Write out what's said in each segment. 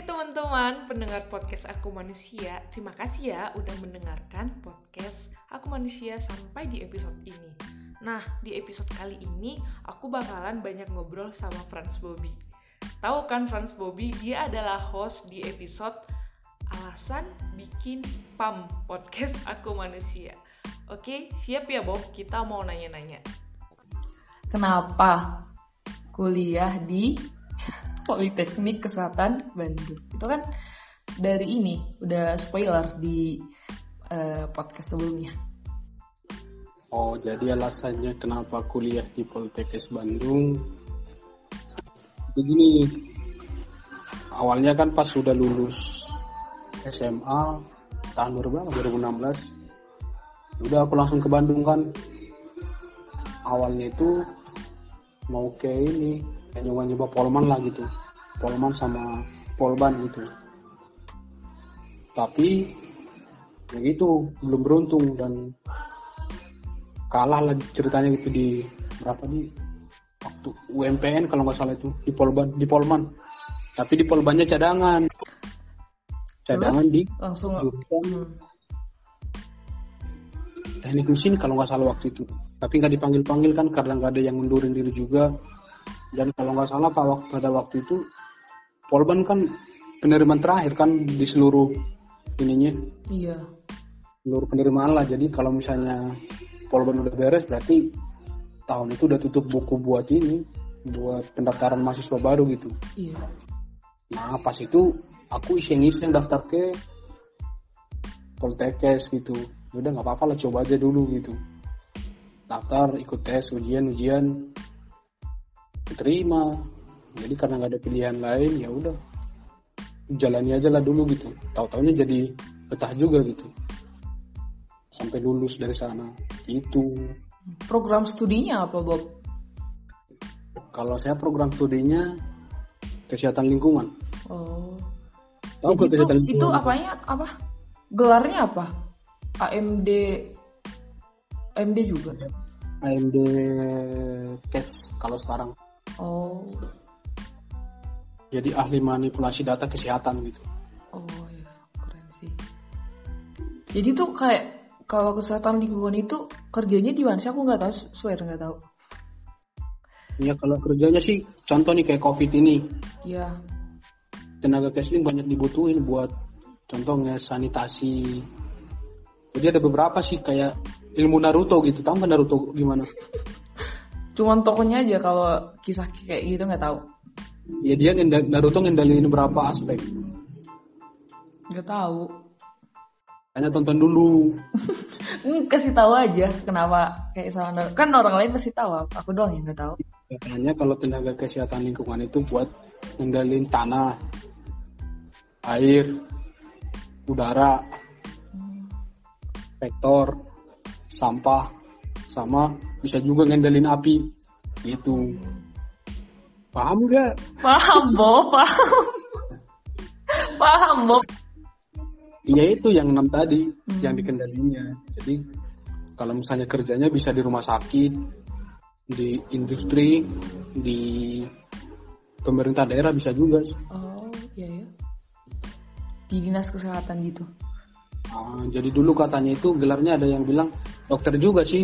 Hai teman-teman. Pendengar podcast Aku Manusia. Terima kasih ya udah mendengarkan podcast Aku Manusia sampai di episode ini. Nah di episode kali ini aku bakalan banyak ngobrol sama Franz Bobby. Tahu kan Franz Bobby? Dia adalah host di episode Alasan Bikin PAM podcast Aku Manusia. Oke siap ya Bob? Kita mau nanya-nanya. Kenapa kuliah di Politeknik Kesehatan Bandung. Itu kan dari ini udah spoiler di uh, podcast sebelumnya. Oh, jadi alasannya kenapa kuliah di Politeknik Bandung? Begini, awalnya kan pas sudah lulus SMA tahun berapa? 2016. Udah aku langsung ke Bandung kan. Awalnya itu mau ke ini nyoba-nyoba polman lah gitu. Polman sama polban gitu. Tapi ya gitu belum beruntung dan kalah lah ceritanya gitu di berapa nih? Waktu UMPN kalau nggak salah itu di polban di polman. Tapi di polbannya cadangan. Cadangan di langsung hmm. teknik mesin kalau nggak salah waktu itu. Tapi nggak dipanggil panggil kan karena nggak ada yang mundurin diri juga dan kalau nggak salah pada waktu itu Polban kan penerimaan terakhir kan di seluruh ininya. Iya. Seluruh penerimaan lah. Jadi kalau misalnya Polban udah beres berarti tahun itu udah tutup buku buat ini buat pendaftaran mahasiswa baru gitu. Iya. Nah pas itu aku iseng-iseng daftar ke Poltekes gitu. Udah nggak apa-apa lah coba aja dulu gitu. Daftar ikut tes ujian ujian diterima jadi karena nggak ada pilihan lain ya udah. Jalani aja lah dulu gitu. Tahu taunya jadi betah juga gitu. Sampai lulus dari sana. Itu program studinya apa Bob? Kalau saya program studinya kesehatan lingkungan. Oh. Tahu itu, kesehatan lingkungan? itu apanya? Apa? Gelarnya apa? AMD AMD juga? AMD Kes kalau sekarang oh. Jadi ahli manipulasi data kesehatan gitu. Oh ya keren sih. Jadi tuh kayak kalau kesehatan lingkungan itu kerjanya di mana sih? Aku nggak tahu swear nggak tahu. Iya kalau kerjanya sih contoh nih kayak covid ini. Iya. Tenaga casing banyak dibutuhin buat contohnya sanitasi. Jadi ada beberapa sih kayak ilmu Naruto gitu. Tahu nggak Naruto gimana cuman tokonya aja kalau kisah kayak gitu nggak tahu. Ya dia Naruto ngendalin berapa aspek? Nggak tahu. Hanya tonton dulu. Kasih tahu aja kenapa kayak sama Naruto kan orang lain pasti tahu aku doang yang nggak tahu. Katanya kalau tenaga kesehatan lingkungan itu buat ngendalin tanah air udara vektor sampah sama bisa juga ngendalin api gitu Paham gak? Paham, Bob. Paham. Paham, Bob. Iya itu yang enam tadi, hmm. yang dikendalinya. Jadi kalau misalnya kerjanya bisa di rumah sakit, di industri, di pemerintah daerah bisa juga. Oh, iya ya. Di dinas kesehatan gitu. Nah, jadi dulu katanya itu gelarnya ada yang bilang dokter juga sih.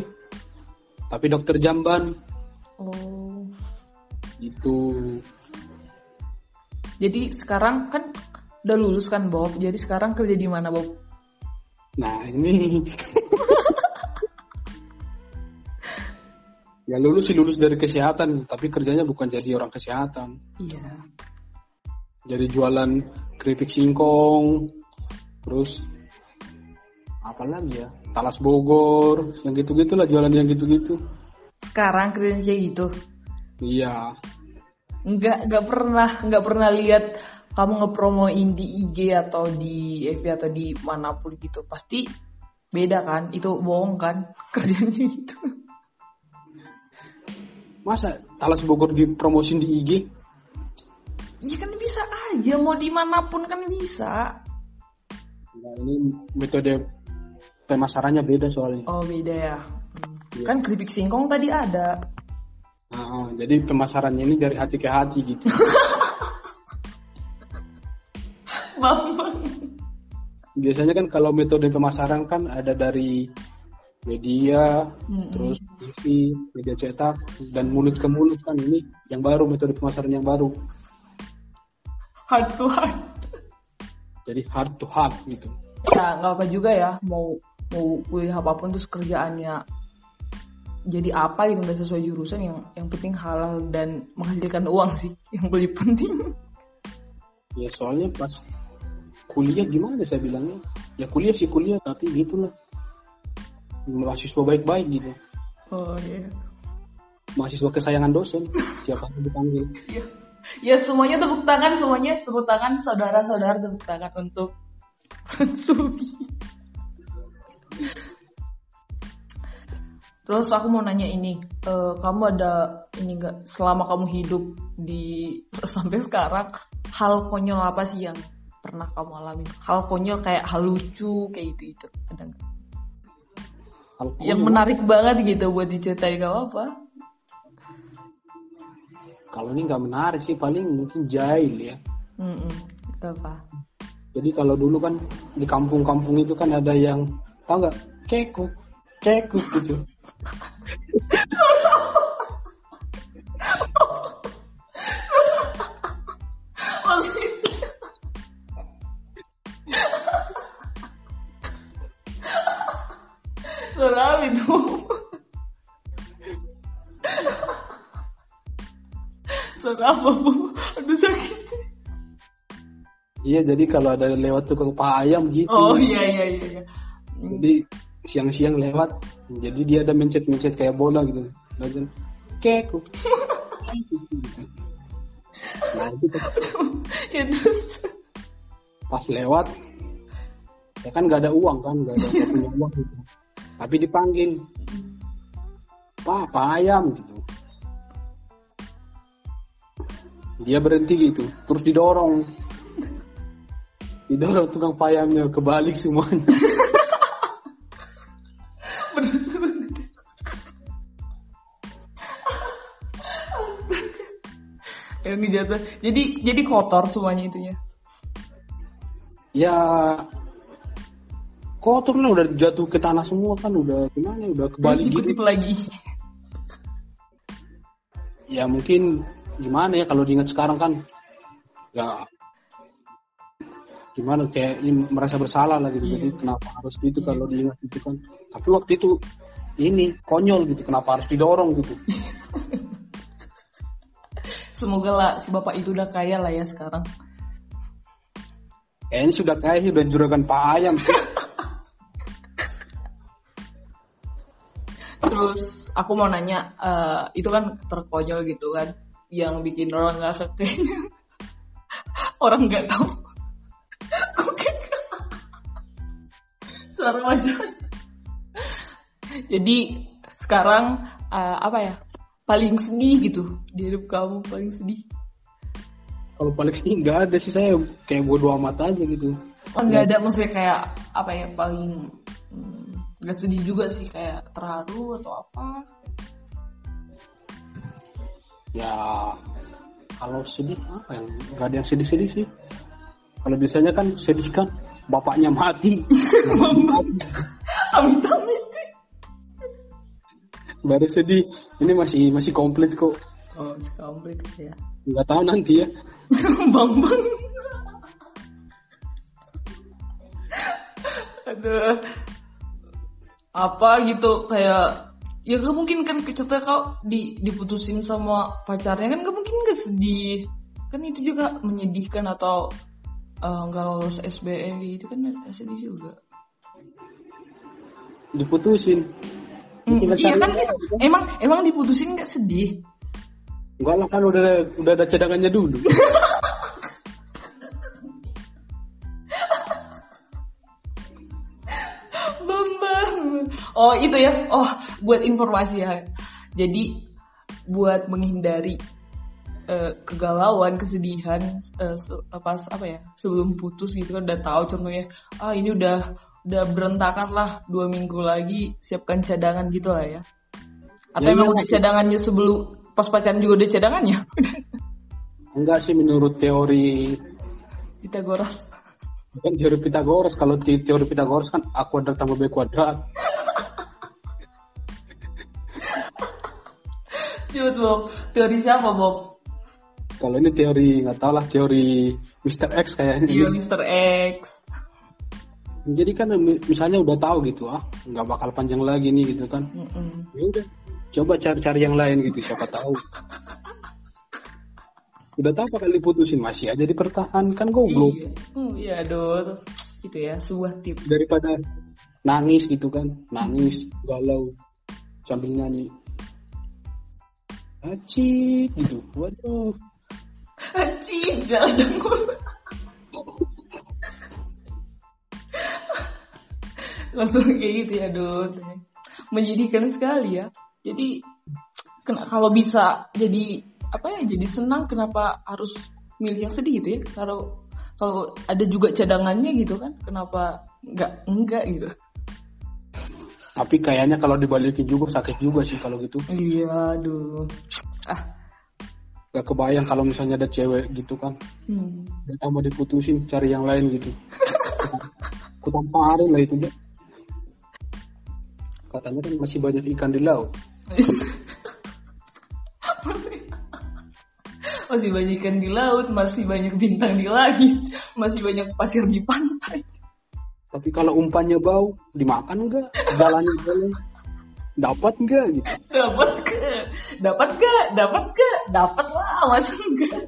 Tapi dokter jamban. Oh. Itu jadi sekarang kan udah lulus kan Bob? Jadi sekarang kerja di mana Bob? Nah ini. Ya lulus sih lulus dari kesehatan. Tapi kerjanya bukan jadi orang kesehatan. Iya. Jadi jualan keripik singkong. Terus apa lagi ya talas Bogor yang gitu gitulah jualan yang gitu-gitu sekarang kerjanya kayak gitu Iya. Enggak, enggak pernah, enggak pernah lihat kamu ngepromoin di IG atau di FB atau di mana pun gitu. Pasti beda kan? Itu bohong kan kerjanya gitu. Masa Talas Bogor dipromosin di IG? Iya kan bisa aja, mau di mana pun kan bisa. Nah, ini metode pemasarannya beda soalnya. Oh beda ya. Hmm. Kan keripik singkong tadi ada. Nah, jadi pemasarannya ini dari hati ke hati gitu. Bambang. biasanya kan kalau metode pemasaran kan ada dari media, Mm-mm. terus TV, media cetak, dan mulut ke mulut kan ini yang baru metode pemasaran yang baru. Heart to heart. Jadi heart to heart gitu. Ya nggak apa juga ya mau mau kuliah apa pun terus kerjaannya jadi apa gitu nggak sesuai jurusan yang yang penting halal dan menghasilkan uang sih yang lebih penting. Ya soalnya pas kuliah gimana saya bilangnya? Ya kuliah sih kuliah tapi gitulah. Mahasiswa baik-baik gitu. Oh iya. Mahasiswa kesayangan dosen. Siapa yang dipanggil? Ya, ya semuanya tepuk tangan, semuanya tepuk tangan, saudara-saudara tepuk tangan untuk Sugi. Terus aku mau nanya ini, eh, kamu ada ini enggak selama kamu hidup di sampai sekarang hal konyol apa sih yang pernah kamu alami? Hal konyol kayak hal lucu kayak itu itu ada nggak? Yang menarik banget gitu buat diceritain gak apa? Kalau ini nggak menarik sih paling mungkin jahil ya. Hmm, apa? Jadi kalau dulu kan di kampung-kampung itu kan ada yang tau nggak kekuk, kekuk gitu. Aduh sakit. Iya jadi kalau ada lewat tukang pak ayam gitu. Oh iya iya iya. Jadi siang-siang lewat, jadi dia ada mencet-mencet kayak bola gitu. Dan kekuk. Nah itu tuh Ya pas lewat, ya kan nggak ada uang kan, nggak ada punya uang gitu. Tapi dipanggil, pak pak ayam gitu. Dia berhenti gitu, terus didorong. Didorong tukang payamnya kebalik semuanya. Yang dijatuh. Jadi jadi kotor semuanya itunya. ya kotor lah udah jatuh ke tanah semua kan udah gimana udah kebalik gitu lagi. ya mungkin gimana ya kalau diingat sekarang kan ya gimana kayak ini merasa bersalah lah gitu jadi kenapa harus gitu kalau diingat itu kan tapi waktu itu ini konyol gitu kenapa harus didorong gitu Semoga lah si bapak itu udah kaya lah ya sekarang. kayaknya sudah kaya sih udah juragan pak ayam. Terus aku mau nanya, eh, itu kan terkonyol gitu kan, yang bikin orang nggak kayaknya orang nggak tahu. Suara macam. Jadi sekarang eh, apa ya? Paling sedih gitu di hidup kamu paling sedih. kalau paling sih nggak ada sih saya kayak bodo amat aja gitu Oh nggak ada maksudnya kayak apa ya paling hmm, nggak sedih juga sih kayak terharu atau apa? ya kalau sedih apa yang nggak ada yang sedih-sedih sih kalau biasanya kan sedih kan bapaknya mati Amit amit. Baru sedih ini masih masih komplit kok Oh komplit ya. nggak tahu nanti ya bang bang. Aduh. Apa gitu kayak ya gak mungkin kan kecepet kau di diputusin sama pacarnya kan gak mungkin gak sedih kan itu juga menyedihkan atau eh, nggak lolos SBM gitu kan sedih juga diputusin Iya kan uang, emang emang diputusin gak sedih enggak lah kan udah udah ada cadangannya dulu Bambang. Oh itu ya. Oh buat informasi ya. Jadi buat menghindari eh, kegalauan, kesedihan eh, se- pas apa ya sebelum putus gitu kan udah tahu contohnya ah ini udah udah berantakan lah dua minggu lagi siapkan cadangan gitu lah ya. Atau Ya, emang iya. udah cadangannya sebelum pas pacaran juga udah cadangannya? enggak sih menurut teori Pitagoras. kan teori Pitagoras kalau te- teori Pitagoras kan a kuadrat tambah b kuadrat Coba Bob, teori siapa Bob? kalau ini teori nggak tahu lah teori Mr. X kayaknya Iya Mr. X. jadi kan mi- misalnya udah tahu gitu ah nggak bakal panjang lagi nih gitu kan. Mm-mm. ya udah coba cari-cari yang lain gitu siapa tahu. Udah tahu bakal diputusin? Masih aja dipertahankan goblok. Iya, Hmm, iya aduh. Itu ya, sebuah tips. daripada nangis gitu kan nangis galau sambil nyanyi. Acik gitu. Waduh. Anjing, jangan Langsung kayak gitu ya, Dut. Menyedihkan sekali ya. Jadi, kena- kalau bisa jadi apa ya, jadi senang kenapa harus milih yang sedih gitu ya? Kalau kalau ada juga cadangannya gitu kan, kenapa nggak enggak gitu? tapi kayaknya kalau dibalikin juga sakit juga sih kalau gitu Iya, aduh. Ah, gak kebayang kalau misalnya ada cewek gitu kan hmm. dan mau diputusin cari yang lain gitu aku tamparin lah itu dia katanya kan masih banyak ikan di laut masih masih banyak ikan di laut, masih banyak bintang di langit, masih banyak pasir di pantai. tapi kalau umpannya bau dimakan enggak jalannya jalan dapat enggak gitu Dapat gak? Dapat gak? Dapat gak? Dapat lah, masa enggak?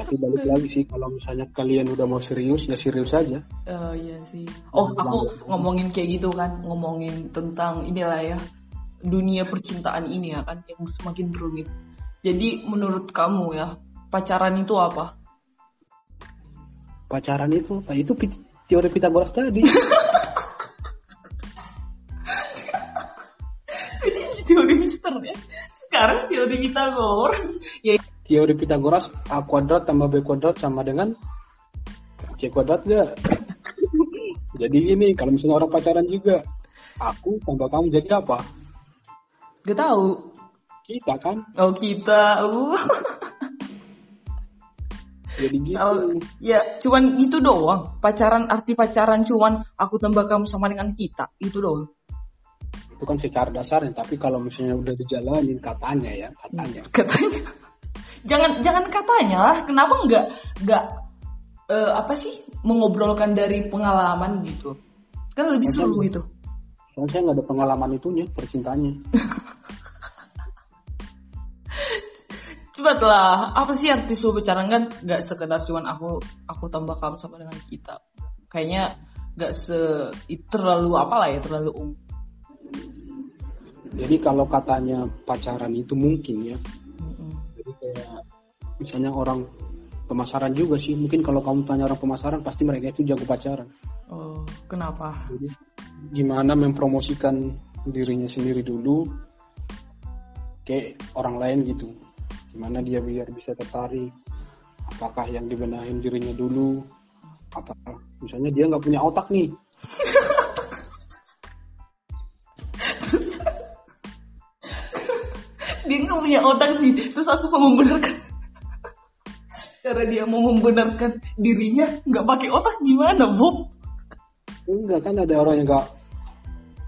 Tapi balik lagi sih kalau misalnya kalian udah mau serius ya serius aja Oh iya sih. Oh, aku ngomongin kayak gitu kan, ngomongin tentang inilah ya dunia percintaan ini ya kan yang semakin rumit. Jadi menurut kamu ya pacaran itu apa? pacaran itu nah itu teori Pitagoras tadi Ini teori Mister ya. Sekarang teori Pythagoras. Ya teori Pitagoras a kuadrat tambah b kuadrat sama dengan c kuadrat enggak jadi ini kalau misalnya orang pacaran juga aku tambah kamu jadi apa gak tahu. kita kan Oh kita, uh. jadi gitu Kalau ya cuman itu doang. Pacaran arti pacaran cuman aku tambah kamu sama dengan kita. Itu doang. itu kan secara dasarnya tapi kalau misalnya udah dijalanin katanya ya katanya Katanya. Jangan jangan katanya lah. Kenapa nggak nggak eh, apa sih mengobrolkan dari pengalaman gitu? Kan lebih seru gitu. soalnya saya nggak ada pengalaman itunya percintaannya Coba lah, apa sih arti sebuah pacaran kan nggak sekedar cuman aku aku tambah kamu sama dengan kita. Kayaknya nggak se terlalu apa lah ya terlalu um. jadi kalau katanya pacaran itu mungkin ya kayak misalnya orang pemasaran juga sih. Mungkin kalau kamu tanya orang pemasaran pasti mereka itu jago pacaran. Oh, kenapa? jadi gimana mempromosikan dirinya sendiri dulu ke orang lain gitu. Gimana dia biar bisa tertarik? Apakah yang dibenahin dirinya dulu? Apakah misalnya dia nggak punya otak nih nggak punya otak sih. Terus aku mau membenarkan. Cara dia mau membenarkan dirinya nggak pakai otak gimana Bob? Enggak kan ada orang yang nggak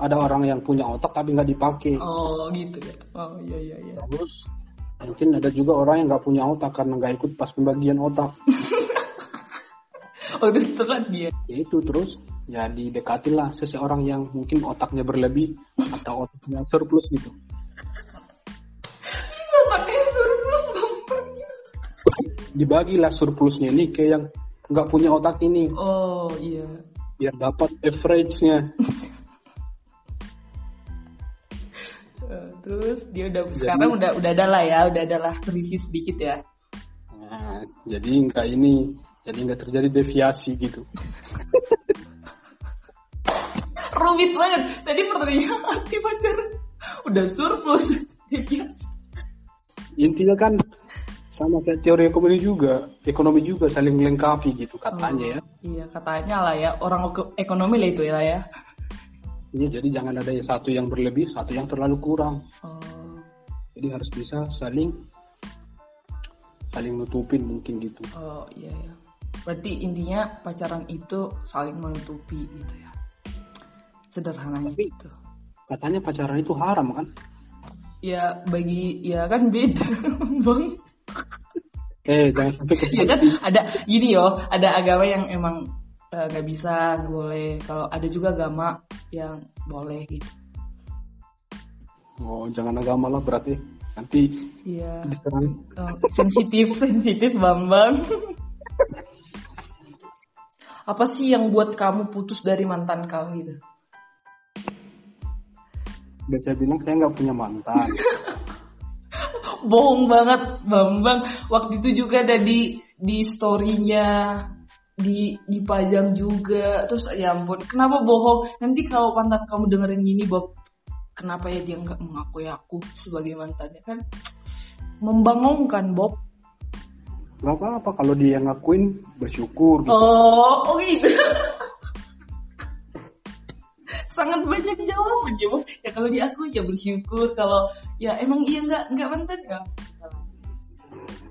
ada orang yang punya otak tapi nggak dipakai. Oh gitu ya. Oh iya iya iya. Terus mungkin ada juga orang yang nggak punya otak karena nggak ikut pas pembagian otak. Oh itu telat dia. Ya itu terus ya didekatin lah seseorang yang mungkin otaknya berlebih atau otaknya surplus gitu dibagilah surplusnya ini ke yang nggak punya otak ini. Oh iya. Biar dapat average-nya. Eh, terus dia udah sekarang udah udah ada lah ya udah ada lah terisi sedikit ya. Nah, jadi nggak ini jadi nggak terjadi deviasi gitu. Rumit banget. Tadi pertanyaan arti pacaran udah surplus dia biasa intinya kan sama kayak teori ekonomi juga ekonomi juga saling melengkapi gitu katanya ya iya katanya lah ya orang eko- ekonomi lah itu ya lah ya Iya, jadi jangan ada satu yang berlebih satu yang terlalu kurang oh jadi harus bisa saling saling nutupin mungkin gitu Oh iya ya. Berarti intinya pacaran itu saling menutupi gitu ya. Sederhananya Tapi- gitu. katanya pacaran itu haram kan Ya bagi ya kan beda bang. Eh jangan sampai ke Ya kan ada gini yo, ada agama yang emang eh, nggak bisa nggak boleh. Kalau ada juga agama yang boleh gitu. oh jangan agama lah berarti nanti Iya. Eh, sensitif sensitif bambang. Apa sih yang buat kamu putus dari mantan kamu gitu? biasa bilang saya nggak punya mantan bohong banget Bambang. Waktu itu juga ada di di storynya di dipajang juga. Terus ya ampun kenapa bohong? Nanti kalau mantan kamu dengerin gini Bob kenapa ya dia nggak mengakui aku sebagai mantannya? Kan membangongkan Bob. Nggak apa-apa kalau dia ngakuin bersyukur gitu. oh oh gitu sangat banyak jawaban ya Bob ya kalau diakui ya bersyukur. Kalau ya emang iya nggak nggak mantan ya.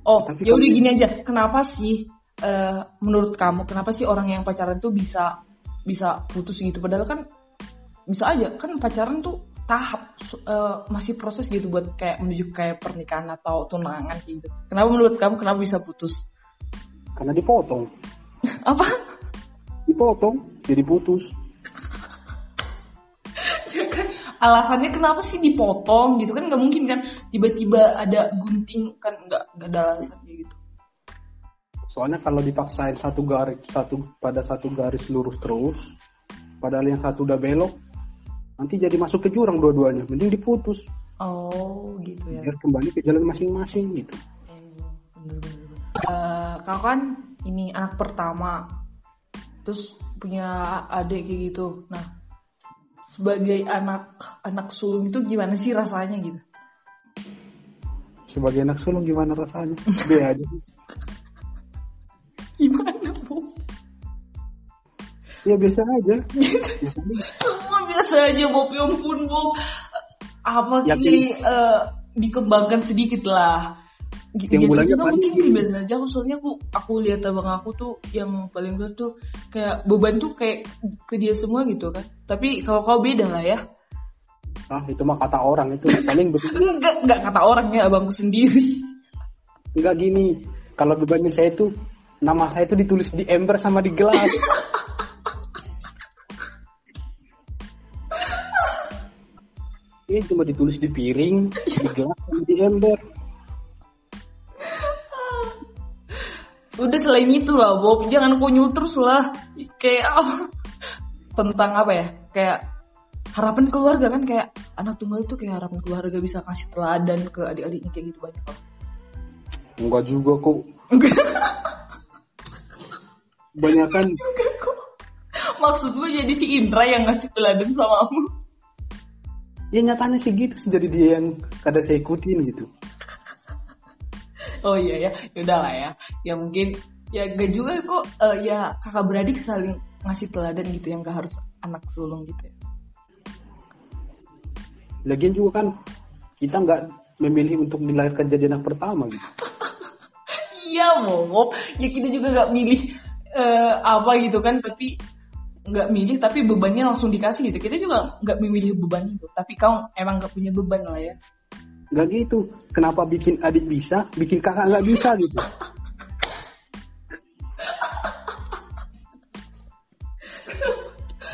Oh Tapi ya udah gini aja. Kenapa sih eh, menurut kamu kenapa sih orang yang pacaran tuh bisa bisa putus gitu? Padahal kan bisa aja. Kan pacaran tuh tahap eh, masih proses gitu buat kayak menuju kayak pernikahan atau tunangan gitu. Kenapa menurut kamu kenapa bisa putus? Karena dipotong. Apa? Dipotong jadi putus alasannya kenapa sih dipotong gitu? Kan nggak mungkin kan tiba-tiba ada gunting kan nggak nggak ada alasannya gitu. Soalnya kalau dipaksain satu garis satu pada satu garis lurus terus padahal yang satu udah belok nanti jadi masuk ke jurang dua-duanya mending diputus. Oh gitu ya. Biar kembali ke jalan masing-masing gitu. Eh, kau kan ini anak pertama terus punya adik kayak gitu. Nah sebagai anak anak sulung itu gimana sih rasanya gitu? Sebagai anak sulung gimana rasanya? Be aja gimana bu? Ya biasa aja. Semua biasa aja Bob ya ampun Bob apa Ya, sih eh, dikembangkan sedikit lah Yang juga paling mungkin gini. biasa aja aku soalnya aku aku lihat abang aku tuh yang paling berat tuh kayak beban tuh kayak ke dia semua gitu kan. Tapi kalau kau beda lah ya. Ah itu mah kata orang itu paling begitu enggak enggak kata orang ya abangku sendiri. Enggak gini kalau bebannya saya itu nama saya itu ditulis di ember sama di gelas. Ini cuma ditulis di piring di gelas sama di ember udah selain itu lah Bob. Jangan konyol terus lah. Kayak apa? Tentang apa ya? Kayak harapan keluarga kan kayak anak tunggal itu kayak harapan keluarga bisa kasih teladan ke adik-adiknya kayak gitu banyak loh enggak juga kok. Banyak kan maksud gue jadi si Indra yang ngasih teladan sama kamu ya nyatanya sih gitu sih dari dia yang kadang saya ikutin gitu oh iya ya yaudah lah ya ya mungkin ya gak juga kok eh, ya kakak beradik saling ngasih teladan gitu yang gak harus anak sulung gitu ya lagian juga kan kita nggak memilih untuk dilahirkan jadi anak pertama gitu Iya, Bob. Ya kita juga nggak milih eh, apa gitu kan, tapi nggak milih, tapi bebannya langsung dikasih gitu. Kita juga nggak memilih beban itu, tapi kau emang nggak punya beban lah ya. Nggak gitu kenapa bikin adik bisa bikin kakak nggak bisa gitu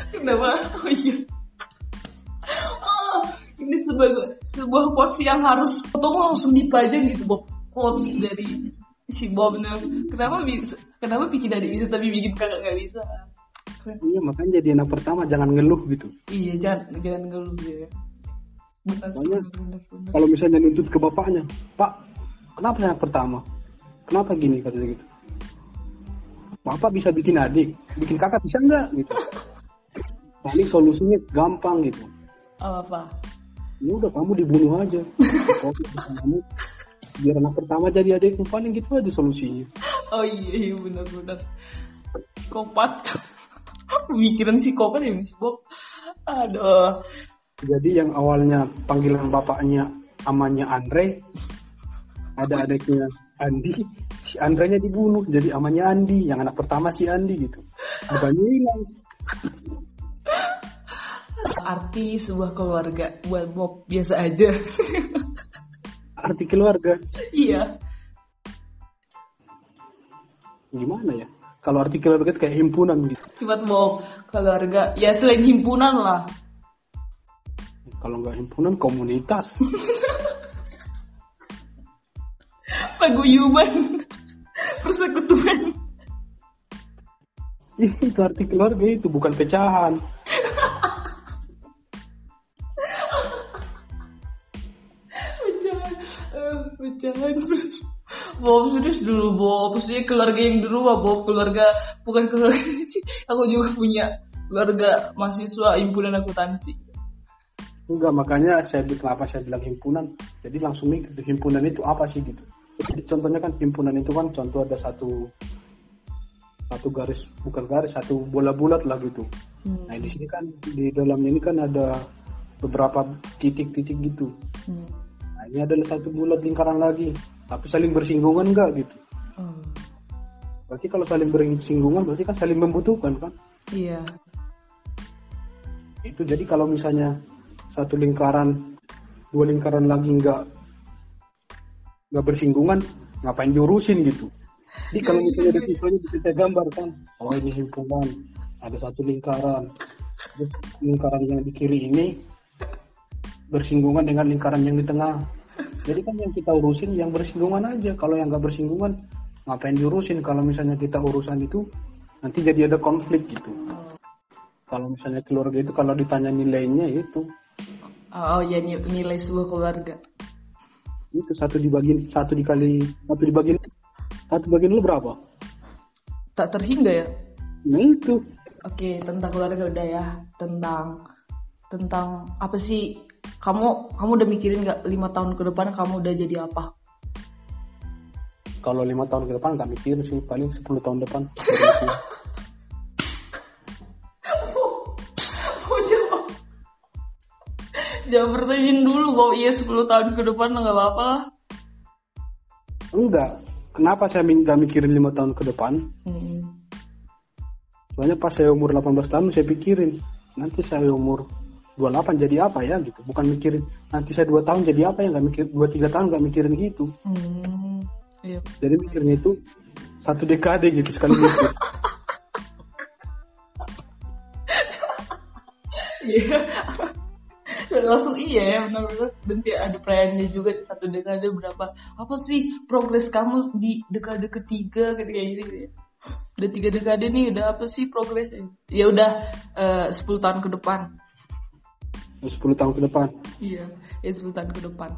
Kenapa? Oh iya. Ah, ini sebagai sebuah quotes yang harus potong langsung dipajang gitu, Bob. Quotes dari si Bob nih. Kenapa bisa? Kenapa bikin adik bisa tapi bikin kakak nggak bisa? iya makanya jadi anak pertama jangan ngeluh gitu Iya, jangan jangan ngeluh ya. Benar. kalau misalnya nuntut ke bapaknya pak kenapa anak pertama kenapa gini katanya gitu bapak bisa bikin adik bikin kakak bisa nggak gitu paling solusinya gampang gitu Apa apa? ya udah kamu dibunuh aja kamu biar anak pertama jadi adikmu paling gitu aja solusinya Oh iya, iya benar-benar. Psikopat. Pemikiran psikopat ya si Bob. Aduh. Jadi yang awalnya panggilan bapaknya amannya Andre ada adiknya Andi. Si Andranya dibunuh jadi amannya Andi. Yang anak pertama si Andi gitu. Bebannya hilang. Arti sebuah keluarga. Buat Bob biasa aja. arti keluarga. Iya. gimana ya? Kalau arti keluarga itu kayak himpunan gitu. Cuma Bob keluarga. Ya selain himpunan lah. Kalau nggak himpunan komunitas Paguyuban. Persekutuan. itu arti keluarga itu bukan pecahan Pecahan. Eh, pecahan. Bob serius dulu Bob. Maksudnya keluarga yang dulu mah Bob keluarga bukan keluarga sih. Aku juga punya keluarga mahasiswa himpunan akuntansi. Enggak makanya saya kenapa saya bilang himpunan jadi langsung mikir himpunan itu apa sih gitu Jadi, contohnya kan himpunan itu kan contoh ada satu satu garis bukan garis satu bola bulat lah gitu Hmm. nah di sini kan di dalamnya ini kan ada beberapa titik-titik gitu Hmm. nah ini adalah satu bulat lingkaran lagi tapi saling bersinggungan enggak gitu Hmm. berarti kalau saling bersinggungan berarti kan saling membutuhkan kan Iya. itu jadi kalau misalnya satu lingkaran dua lingkaran lagi nggak nggak bersinggungan ngapain diurusin gitu? Jadi kalau misalnya ada siswanya bisa saya gambar kan oh ini himpunan ada satu lingkaran. Terus lingkaran yang di kiri ini bersinggungan dengan lingkaran yang di tengah. Jadi kan yang kita urusin yang bersinggungan aja. Kalau yang nggak bersinggungan ngapain diurusin? Kalau misalnya kita urusan itu nanti jadi ada konflik gitu. Kalau misalnya keluarga itu kalau ditanya nilainya itu Oh ya ni- nilai sebuah keluarga. itu satu dibagi satu dikali satu dibagi satu bagian lu berapa Tak terhingga ya. nah itu Oke tentang keluarga udah ya. Tentang tentang apa sih kamu kamu udah mikirin nggak lima tahun ke depan kamu udah jadi apa? kalau lima tahun ke depan nggak mikir sih paling 10 tahun depan Jangan bertanya dulu bahwa iya 10 tahun ke depan nggak apa-apa lah. enggak kenapa saya nggak mikirin lima tahun ke depan Hmm. soalnya pas saya umur 18 tahun saya pikirin nanti saya umur 28 jadi apa ya gitu bukan mikirin nanti saya dua tahun jadi apa ya nggak mikir dua tiga tahun nggak mikirin gitu Hmm. Iya. jadi mikirnya itu satu dekade gitu sekali mikir Iya. Langsung iya ya benar-benar dan kayak ada perayaannya juga di satu dekade berapa apa sih progres kamu di dekade ketiga? Ketika gitu ya. Udah tiga dekade nih udah apa sih progresnya ya? Udah eh, 10 tahun ke depan. 10 tahun ke depan. Iya ya 10 tahun ke depan.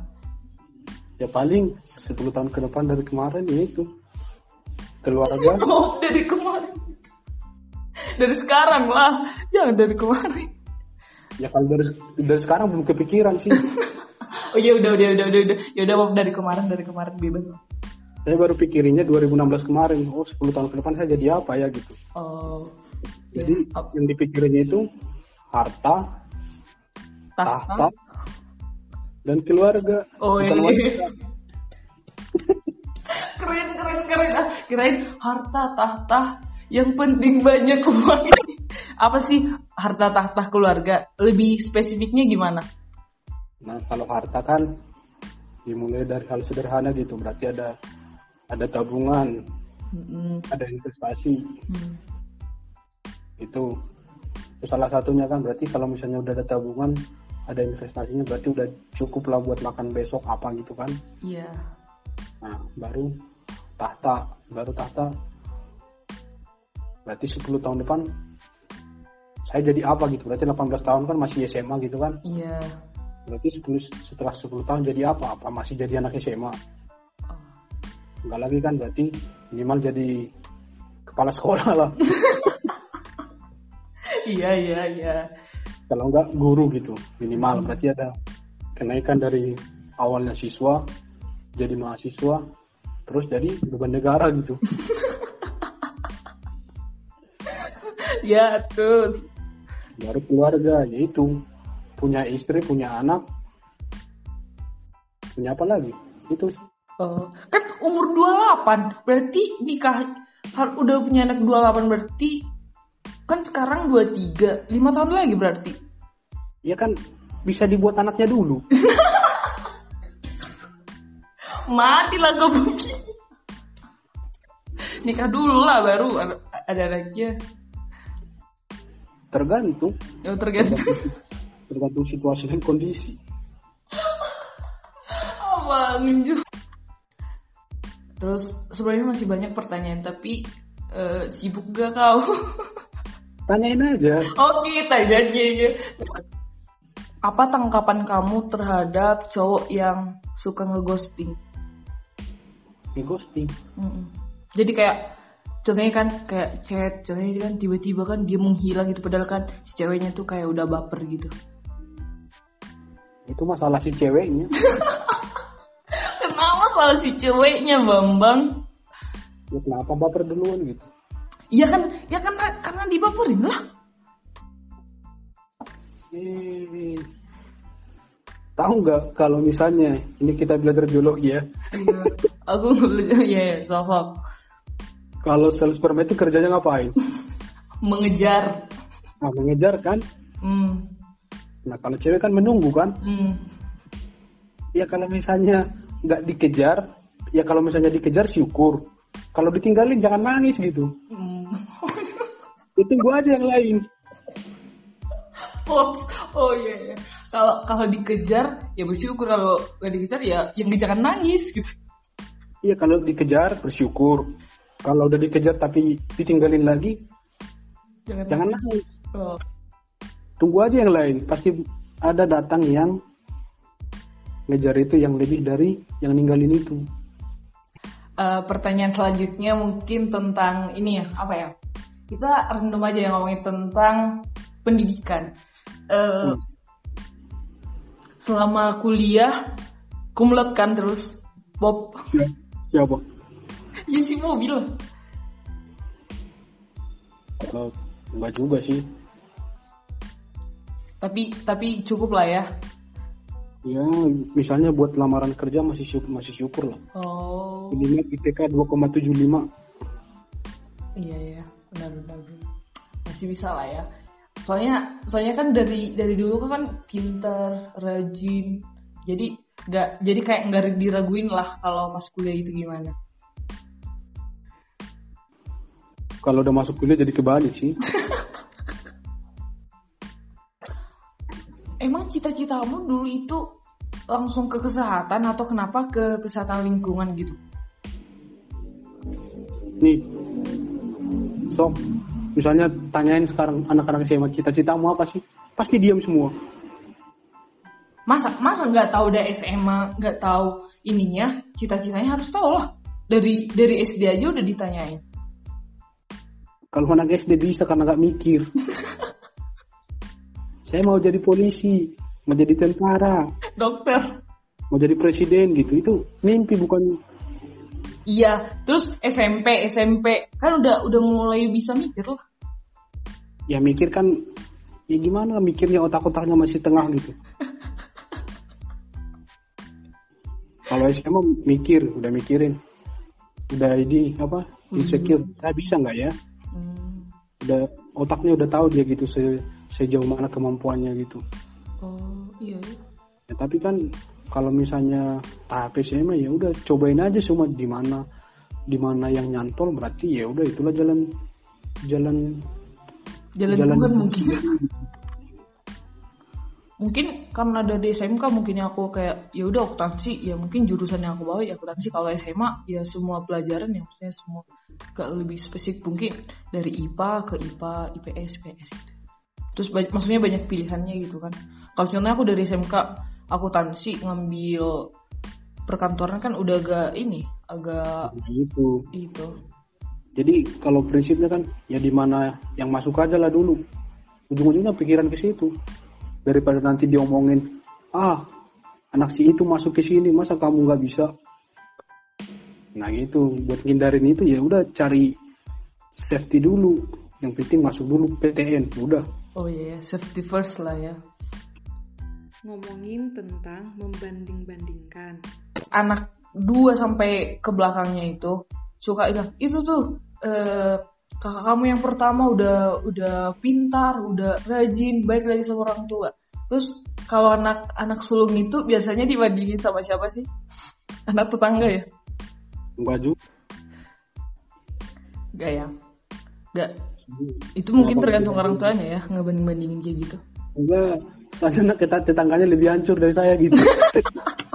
Ya paling 10 tahun ke depan dari kemarin ya itu. Keluarga. Oh dari kemarin. Dari sekarang lah. Jangan dari kemarin ya kalau dari dari sekarang belum kepikiran sih. Oh iya udah udah udah udah udah. Ya udah dari kemarin dari kemarin bebas. Saya baru pikirinnya 2016 kemarin. Oh 10 tahun ke depan saya jadi apa ya gitu. Oh jadi Iya. yang dipikirinnya itu harta tahta. tahta dan keluarga. Oh, iya. wanita. keren keren keren. Ah kirain harta tahta yang penting banyak uang apa sih harta tahta keluarga? Lebih spesifiknya gimana? Nah kalau harta kan dimulai dari hal sederhana gitu. Berarti ada ada tabungan Mm-mm. ada investasi. Hmm. itu itu salah satunya kan. Berarti kalau misalnya udah ada tabungan ada investasinya berarti udah cukup lah buat makan besok apa gitu kan. Iya. Nah baru tahta. Baru tahta berarti 10 tahun depan saya jadi apa gitu. Berarti 18 tahun kan masih SMA gitu kan? Iya. Berarti 10, setelah 10 tahun jadi apa? Apa masih jadi anak SMA Oh. enggak lagi kan berarti minimal jadi kepala sekolah lah. Iya iya iya. Kalau enggak guru gitu minimal. Berarti ada kenaikan dari awalnya siswa jadi mahasiswa terus jadi beban negara gitu. Ya terus baru keluarga. Yaitu punya istri punya anak. Punya apa lagi? Itu. Sih. Oh, kan umur 28 berarti nikah har- udah punya anak 28 berarti kan sekarang 23 5 tahun lagi berarti. Ya kan bisa dibuat anaknya dulu. mati lah gue nikah dulu lah baru ada, ada anaknya Tergantung, ya tergantung tergantung situasi dan kondisi. apa nginjur terus sebenarnya masih banyak pertanyaan tapi eh, sibuk gak kau Tanyain aja. oke tanya aja apa tanggapan kamu terhadap cowok yang suka ngeghosting Di ghosting. Mm-mm. Jadi kayak contohnya kan kayak chat, contohnya kan tiba-tiba kan dia menghilang gitu padahal kan si ceweknya tuh kayak udah baper gitu. Itu masalah si ceweknya. Kenapa salah si ceweknya Bambang? Ya kenapa baper duluan gitu? Iya kan, ya kan karena dibaperin lah. Eh, tahu nggak kalau misalnya ini kita belajar biologi ya. Iya. Aku nggak ya, ya, sosok Kalau sel sperma itu kerjanya ngapain? mengejar. Nah, mengejar kan? Hmm, Nah, kalau cewek kan menunggu kan? hmm. Ya kalau misalnya nggak dikejar, ya kalau misalnya dikejar syukur. Kalau ditinggalin jangan nangis gitu. hmm. Itu gua aja yang lain. Pops. Oh iya, iya. Kalau kalau dikejar ya bersyukur kalau nggak dikejar ya yang ngejar nangis gitu. Iya kalau dikejar bersyukur. Kalau udah dikejar tapi ditinggalin lagi, Jangan, jangan nangis. Oh. Tunggu aja yang lain. Pasti ada datang yang ngejar itu yang lebih dari yang ninggalin itu. Eh, pertanyaan selanjutnya mungkin tentang ini ya apa ya kita random aja yang ngomongin tentang pendidikan Eh, Hmm. selama kuliah kumlot kan terus Bob Ya. Isi mobil Kalau enggak juga sih. tapi tapi cukup lah ya Ya, misalnya buat lamaran kerja masih syukur, masih syukur lah. oh Minimal IPK 2,75. iya ya benar benar benar. masih bisa lah ya soalnya soalnya kan dari dari dulu kan pinter rajin jadi nggak jadi kayak nggak diraguin lah kalau pas kuliah itu gimana Kalau udah masuk kuliah jadi kebalik sih. emang cita-citamu dulu itu langsung ke kesehatan atau kenapa ke kesehatan lingkungan gitu Nih, sok, misalnya tanyain sekarang anak-anak SMA cita-citamu apa sih? Pasti diam semua. masa masa nggak tahu udah SMA nggak tahu ininya cita-citanya harus tahu lah dari dari SD aja udah ditanyain Kalau anak SD bisa karena nggak mikir. Saya mau jadi polisi, mau jadi tentara, dokter mau jadi presiden gitu. Itu mimpi bukan iya terus SMP SMP kan udah udah mulai bisa mikir lah ya mikir kan ya gimana mikirnya otak-otaknya masih tengah gitu. Kalau SMA mikir, udah mikirin, udah ini apa insecure, saya bisa nggak ya? Hmm. Udah otaknya udah tahu dia gitu se- sejauh mana kemampuannya gitu. oh iya iya. Ya, tapi kan kalau misalnya tahap SMA ya udah cobain aja semua di mana di mana yang nyantol berarti ya udah itulah jalan jalan jalan, Jalan- mungkin mungkin karena dari SMK mungkin aku kayak ya udah akuntansi ya mungkin jurusan yang aku bawa ya akuntansi kalau SMA ya semua pelajaran ya maksudnya semua gak lebih spesifik mungkin dari IPA ke IPA IPS IPS gitu terus banyak, maksudnya banyak pilihannya gitu kan kalau contohnya aku dari SMK akuntansi ngambil perkantoran kan udah agak ini agak gitu. itu Jadi kalau prinsipnya kan ya di mana yang masuk aja lah dulu. Ujung-ujungnya pikiran ke situ. Daripada nanti diomongin, ah anak si itu masuk ke sini, masa kamu nggak bisa? Nah gitu, buat ngindarin itu ya udah cari safety dulu. Yang penting masuk dulu PTN, udah. oh iya ya, safety first lah ya Ngomongin tentang membanding-bandingkan. anak dua sampai ke belakangnya itu suka bilang itu tuh eh, kakak kamu yang pertama udah udah pintar, udah rajin, baik lagi sama orang tua. Terus kalau anak anak sulung itu biasanya dibandingin sama siapa sih? Anak tetangga ya? Enggak juga. Gak ya? Gak. Itu mungkin Kenapa tergantung orang tuanya ya, nggak banding bandingin kayak gitu. Enggak. Tet- tetangganya lebih hancur dari saya gitu.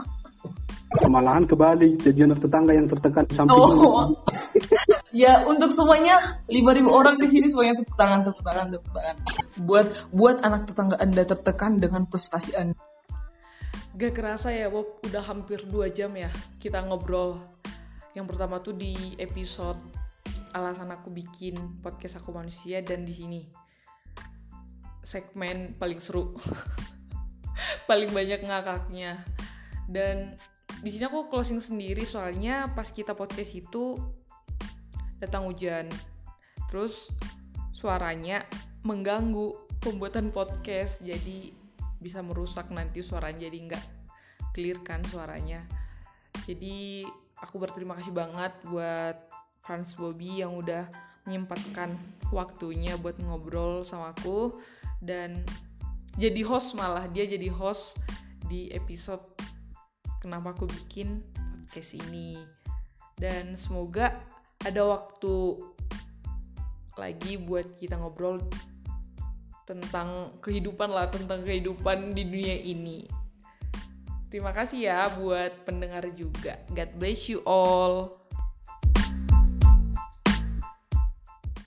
Malahan kebalik, jadi anak tetangga yang tertekan samping. Oh. ya untuk semuanya 5000 orang di sini semuanya tepuk tangan tepuk tangan tepuk tangan. Buat buat anak tetangga Anda tertekan dengan prestasi Anda. Gak kerasa ya Bob, udah hampir 2 jam ya kita ngobrol. Yang pertama tuh di episode alasan aku bikin podcast aku manusia dan di sini segmen paling seru, paling banyak ngakaknya. Dan di sini aku closing sendiri soalnya pas kita podcast itu datang hujan. Terus suaranya mengganggu pembuatan podcast jadi bisa merusak nanti suaranya jadi nggak clear kan suaranya. Jadi aku berterima kasih banget buat Franz Bobby yang udah menyempatkan waktunya buat ngobrol sama aku dan jadi host malah dia jadi host di episode kenapa aku bikin podcast ini. Dan semoga ada waktu lagi buat kita ngobrol tentang kehidupan lah tentang kehidupan di dunia ini. Terima kasih ya buat pendengar juga. God bless you all